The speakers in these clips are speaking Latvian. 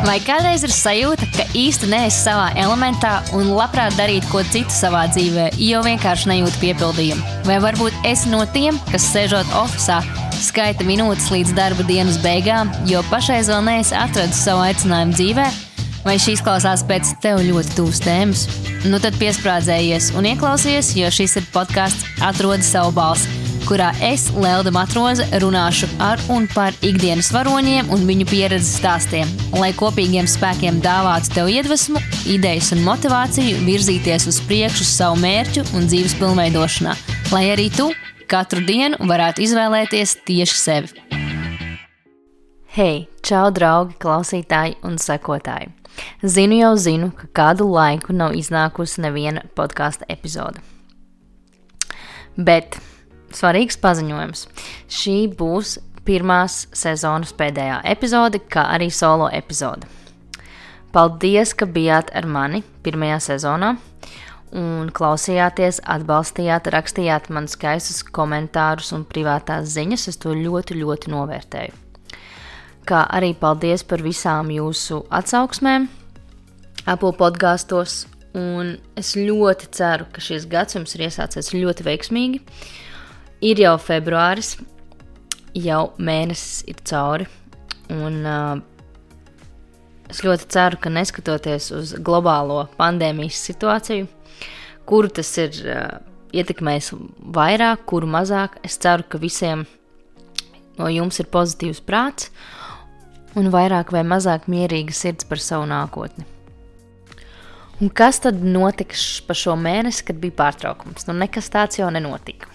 Vai kādreiz ir sajūta, ka īsti neesi savā elementā un labprāt darītu ko citu savā dzīvē, jo vienkārši nejūti piepildījumu? Vai varbūt esi no tiem, kas sēžot oficiālā, skaita minūtes līdz darba dienas beigām, jo pašreiz vēl neesi atradis savu aicinājumu dzīvē? Vai šīs klausās pēc tev ļoti tuvas tēmas? Nu tad piesprādzējies un ieklausies, jo šis ir podkāsts Atrodi savu balsi kurā es, Lelda Matroze, runāšu ar un par ikdienas varoņiem un viņu pieredzes stāstiem, lai kopīgiem spēkiem dāvātu tev iedvesmu, idejas un motivāciju virzīties uz priekšu savu mērķu un dzīves pilnveidošanā, lai arī tu katru dienu varētu izvēlēties tieši sevi. Hei, čau, draugi, klausītāji un sekotāji! Zinu jau zinu, ka kādu laiku nav iznākusi neviena podkāstu epizode. Bet svarīgs paziņojums. Šī būs pirmās sezonas pēdējā epizode, kā arī solo epizode. Paldies, ka bijāt ar mani pirmajā sezonā un klausījāties, atbalstījāt, rakstījāt man skaistus komentārus un privātās ziņas. Es to ļoti, ļoti novērtēju. Kā arī paldies par visām jūsu atsauksmēm, Apple podkāstos. Un es ļoti ceru, ka šis gads jums ir iesācies ļoti veiksmīgi. Ir jau februāris, jau mēnesis ir cauri. Un, uh, es ļoti ceru, ka neskatoties uz globālo pandēmijas situāciju, kuru tas ir uh, ietekmējis vairāk, kuru mazāk, es ceru, ka visiem no jums ir pozitīvs prāts un vairāk vai mazāk mierīga sirds par savu nākotni. Un kas tad notiks pa šo mēnesi, kad bija pārtraukums? Nu, nekas tāds jau nenotika.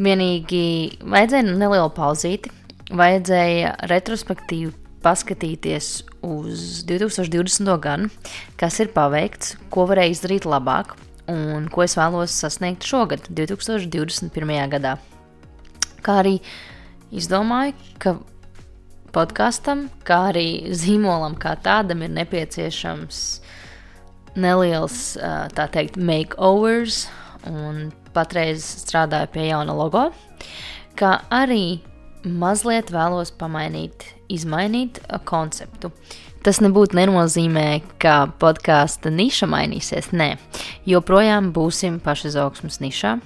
Vienīgi vajadzēja nelielu pauzīti, vajadzēja retrospektīvi paskatīties uz 2020. gadu, kas ir paveikts, ko varēja izdarīt labāk un ko es vēlos sasniegt šogad, 2021. gadā. Kā arī izdomāju, ka podkāstam, kā arī zīmolam kā tādam ir nepieciešams neliels, tā teikt, makeovers un patreiz strādāju pie jauna logo, kā arī mazliet vēlos pamainīt, izmainīt konceptu. Tas nebūtu nenozīmē, ka podkāstu niša mainīsies. Nē, joprojām būsim pašizaugsmas nišā.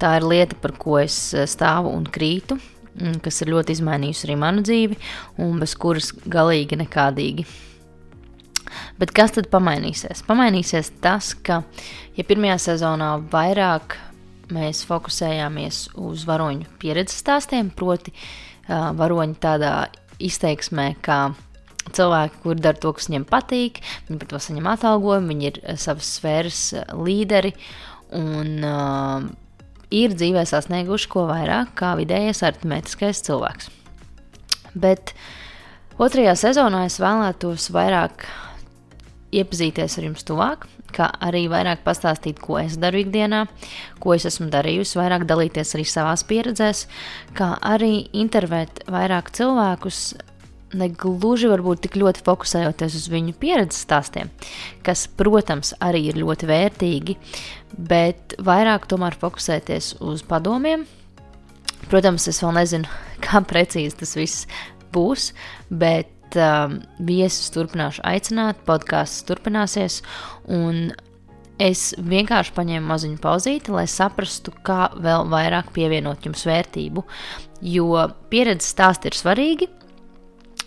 Tā ir lieta, par ko es stāvu un krītu, kas ir ļoti izmainījusi arī manu dzīvi, un bez kuras galīgi nekādīgi Bet kas tad pamainīsies? Pamainīsies tas, ka, ja pirmajā sezonā vairāk mēs fokusējāmies uz varoņu pieredzes stāstiem, proti, uh, varoņi tādā izteiksmē, kā cilvēki, kuri dara to, kas viņiem patīk, viņi par to saņem atalgojumu, viņi ir savas sfēras līderi un uh, ir dzīvē sasnieguši ko vairāk kā vidējais aritmētiskais cilvēks. Bet otrajā sezonā es vēlētos vairāk iepazīties ar jums tuvāk, kā arī vairāk pastāstīt, ko es daru ikdienā, ko es esmu darījusi, vairāk dalīties arī savās pieredzēs, kā arī intervēt vairāk cilvēkus. Negluži varbūt tik ļoti fokusējoties uz viņu pieredzes stāstiem, kas, protams, arī ir ļoti vērtīgi, bet vairāk tomēr fokusēties uz padomiem. Protams, es vēl nezinu, kā precīzi tas viss būs, bet um, viesus turpināšu aicināt, podkāsts turpināsies. Es vienkārši paņēmu maziņu pauzīti, lai saprastu, kā vēl vairāk pievienot jums vērtību. Jo pieredzes stāsti ir svarīgi,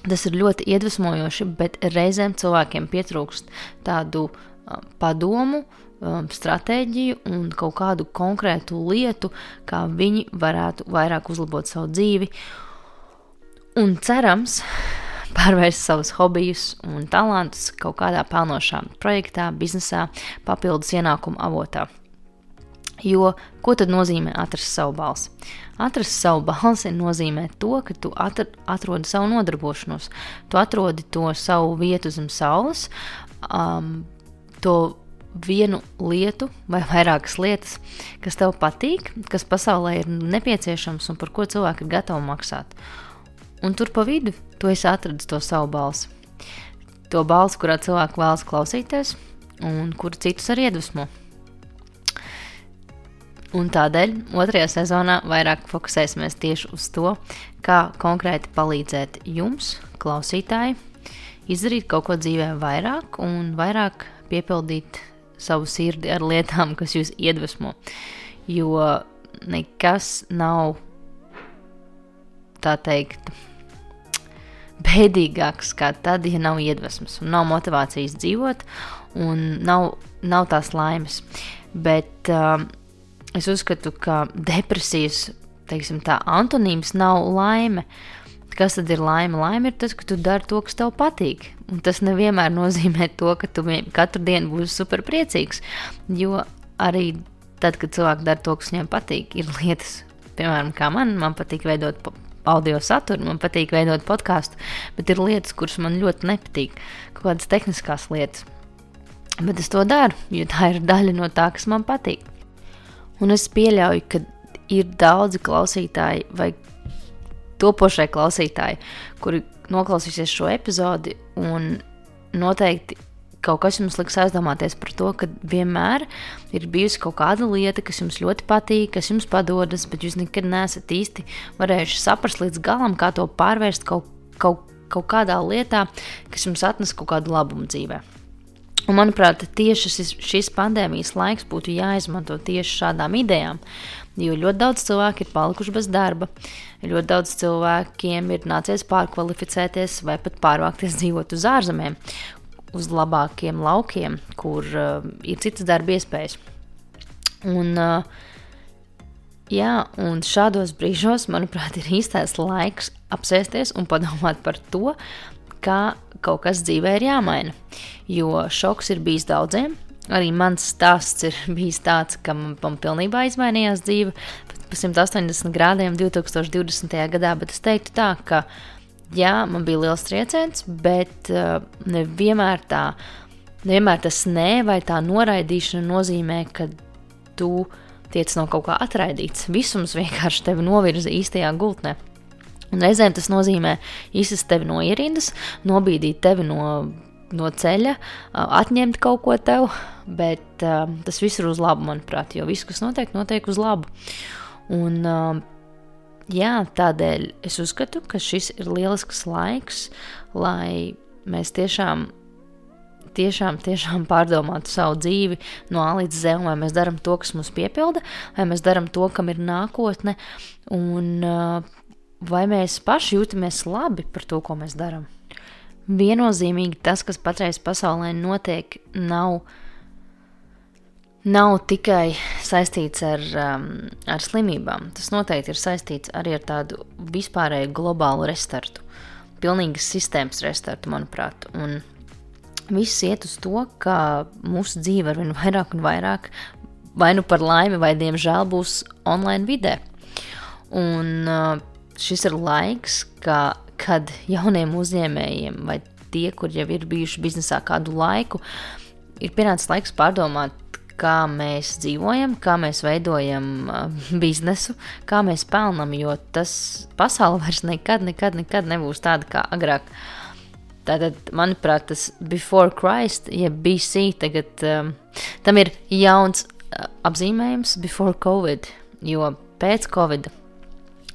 tas ir ļoti iedvesmojoši, bet reizēm cilvēkiem pietrūkst tādu um, padomu, um, stratēģiju un kaut kādu konkrētu lietu, kā viņi varētu vairāk uzlabot savu dzīvi. Un cerams, pārvērst savus hobijus un talantus kaut kādā pelnošā projektā, biznesā, papildus ienākumu avotā. Jo ko tad nozīmē atrast savu balsi? Atrast savu balsi nozīmē to, ka tu atrodi savu nodarbošanos, tu atrodi to savu vietu zem saules, um, to vienu lietu vai vairākas lietas, kas tev patīk, kas pasaulē ir nepieciešams un par ko cilvēki ir gatavi maksāt. Un tur pa vidu tu esi atradis to savu balsi. To balsi, kurā cilvēki vēlas klausīties, un kur citus arī iedvesmo. Un tādēļ otrajā sezonā vairāk fokusēsimies tieši uz to, kā konkrēti palīdzēt jums, klausītāji, izdarīt kaut ko dzīvē vairāk un vairāk piepildīt savu sirdi ar lietām, kas jūs iedvesmo. Jo nekas nav tā teikt bēdīgāks kā tad, ja nav iedvesmas nav motivācijas dzīvot un nav, nav tās laimes. Bet uh, es uzskatu, ka depresijas teiksim, tā antonīms nav laime. Kas tad ir laime? Laime ir tas, ka tu dari to, kas tev patīk. Un tas nevienmēr nozīmē to, ka tu katru dienu būsi super priecīgs. Jo arī tad, kad cilvēki dara to, kas viņiem patīk, ir lietas, piemēram, kā man, man patīk veidot audio saturu, man patīk veidot podkāstu, bet ir lietas, kuras man ļoti nepatīk, kaut kādas tehniskas lietas. Bet es to daru, jo tā ir daļa no tā, kas man patīk. Un es pieļauju, ka ir daudzi klausītāji vai topošie klausītāji, kuri noklausīsies šo epizodi un noteikti kaut kas jums liks aizdomāties par to, ka vienmēr ir bijusi kaut kāda lieta, kas jums ļoti patīk, kas jums padodas, bet jūs nekad neesat īsti varējuši saprast līdz galam, kā to pārvērst kaut, kaut, kaut kādā lietā, kas jums atnes kaut kādu labumu dzīvē. Un, manuprāt, tieši šis, šis pandēmijas laiks būtu jāizmanto tieši šādām idejām, jo ļoti daudz cilvēku ir palikuši bez darba, ļoti daudz cilvēkiem ir nācies pārkvalificēties vai pat pārvākties dzīvot uz ārzemēm, uz labākiem laukiem, kur uh, ir citas darba iespējas. Un, uh, jā, un šādos brīžos, manuprāt, ir īstais laiks apsēsties un padomāt par to, kā kaut kas dzīvē ir jāmaina. Jo šoks ir bijis daudziem. Arī mans stāsts ir bijis tāds, ka man, man pilnībā izmainījās dzīve pa 180 grādiem 2020. gadā, bet es teiktu tā, ka uh, jā, man bija liels trieciens, bet uh, nevienmēr tā, nevienmēr tas nē vai tā noraidīšana nozīmē, ka tu tiec no kaut kā atraidīts. Visums vienkārši tevi novirza īstajā gultnē. Un reizēm tas nozīmē izsist tevi no ierindas, nobīdīt tevi no, no ceļa, atņemt kaut ko tev, bet uh, tas viss ir uz labu, manuprāt, jo viss, kas notiek, notiek uz labu. Un uh, jā, tādēļ es uzskatu, ka šis ir lielisks laiks, lai mēs tiešām, tiešām, tiešām pārdomātu savu dzīvi no A līdz Z, vai mēs darām to, kas mums piepilda, vai mēs darām to, kam ir nākotne, un vai mēs paši jūtamies labi par to, ko mēs darām. Viennozīmīgi tas, kas patreiz pasaulē notiek, nav nav tikai saistīts ar, um, ar slimībām. Tas noteikti ir saistīts arī ar tādu vispārēju globālu restartu, pilnīgas sistēmas restartu, manuprāt. Un viss iet uz to, ka mūsu dzīve ar vien vairāk un vairāk, vai nu par laimi, vai diemžēl būs online vidē. Un uh, šis ir laiks, ka, kad jauniem uzņēmējiem vai tie, kur jau ir bijuši biznesā kādu laiku, ir pienācis laiks pārdomāt kā mēs dzīvojam, kā mēs veidojam uh, biznesu, kā mēs pelnām, jo tas pasaule vairs nekad, nekad, nekad nebūs tāda kā agrāk. Tātad, manuprāt, tas before Christ, jeb ja BC, tagad um, tam ir jauns uh, apzīmējums before Covid, jo pēc Covid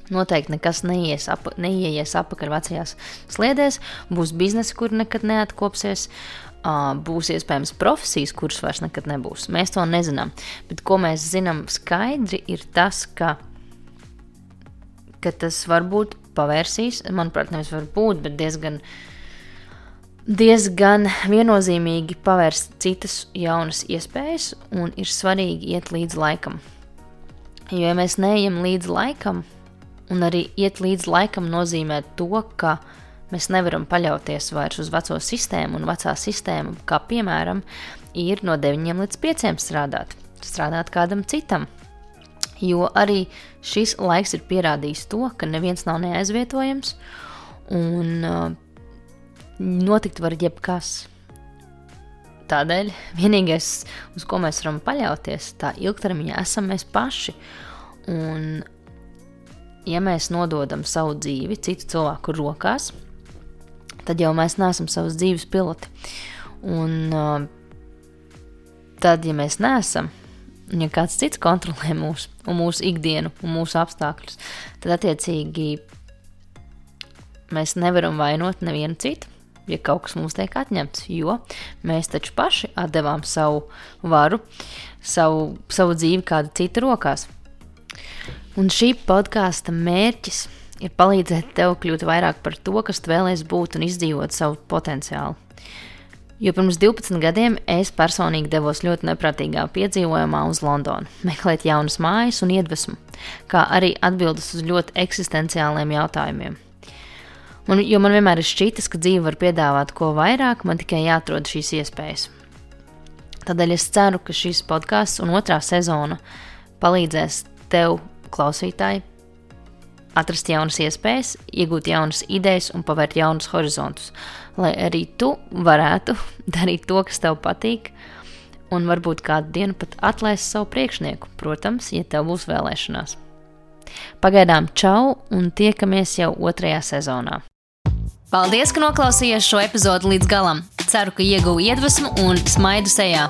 noteikti nekas neies, ap, neieies apakaļ vecajās sliedēs, būs biznesi, kur nekad neatkopsies, uh, būs iespējams profesijas, kuras vairs nekad nebūs. Mēs to nezinām. Bet ko mēs zinām skaidri, ir tas, ka, ka tas varbūt pavērsīs, manuprāt, nevis varbūt, bet diezgan, diezgan viennozīmīgi pavērs citas jaunas iespējas, un ir svarīgi iet līdz laikam. Jo, ja mēs neejam līdz laikam, un arī iet līdz laikam nozīmē to, ka mēs Mēs nevaram paļauties vairs uz veco sistēmu, un vecā sistēma, kā piemēram, ir no 9 līdz 5 strādāt, strādāt kādam citam. Jo arī šis laiks ir pierādījis to, ka neviens nav neaizvietojams, un uh, notikt var jebkas. Tādēļ vienīgais, uz ko mēs varam paļauties, tā ilgtermiņā esam mēs paši. Un, ja mēs nododam savu dzīvi citu cilvēku rokās, tad jau mēs neesam savas dzīves piloti. Un uh, tad, ja mēs neesam, ja kāds cits kontrolē mūsu, mūsu ikdienu, un mūsu apstākļus, tad attiecīgi mēs nevaram vainot nevienu citu. ja kaut kas mums tiek atņemts, jo mēs taču paši atdevām savu varu, savu, savu dzīvi kāda cita rokās. Un šī podkāsta mērķis ir palīdzēt tev kļūt vairāk par to, kas tu vēlēsies būt un izdzīvot savu potenciālu. Jo pirms 12 gadiem es personīgi devos ļoti neprātīgā piedzīvojumā uz Londonu, meklēt jaunas mājas un iedvesmu, kā arī atbildes uz ļoti eksistenciāliem jautājumiem. Man, jo man vienmēr ir šķitis, ka dzīve var piedāvāt ko vairāk, man tikai jāatrod šīs iespējas. Tādēļ es ceru, ka šis podkāsts un otrā sezona palīdzēs tev, klausītāji, atrast jaunas iespējas, iegūt jaunas idejas un pavērt jaunus horizontus, lai arī tu varētu darīt to, kas tev patīk, un varbūt kādu dienu pat atlaist savu priekšnieku, protams, ja tev būs vēlēšanās. Pagaidām čau un tiekamies jau otrajā sezonā. Paldies, ka noklausījāties šo epizodu līdz galam! Ceru, ka ieguvu iedvesmu un smaidu sejā.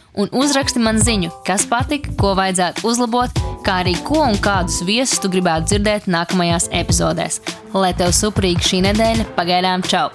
un uzraksti man ziņu, kas patika, ko vajadzētu uzlabot, kā arī ko un kādus viesus tu gribētu dzirdēt nākamajās epizodēs. Lai tev suprīgi šī nedēļa, pagaidām čau!